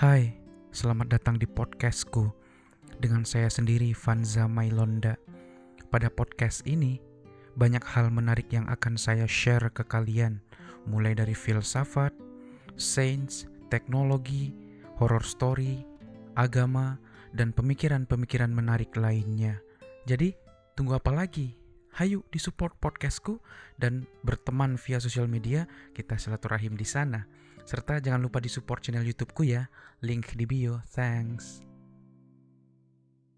Hai, selamat datang di podcastku dengan saya sendiri Vanza Mailonda. Pada podcast ini, banyak hal menarik yang akan saya share ke kalian, mulai dari filsafat, sains, teknologi, horror story, agama, dan pemikiran-pemikiran menarik lainnya. Jadi, tunggu apa lagi? Hayu disupport podcastku dan berteman via sosial media, kita silaturahim di sana. Serta jangan lupa disupport channel YouTubeku ya, link di bio. Thanks.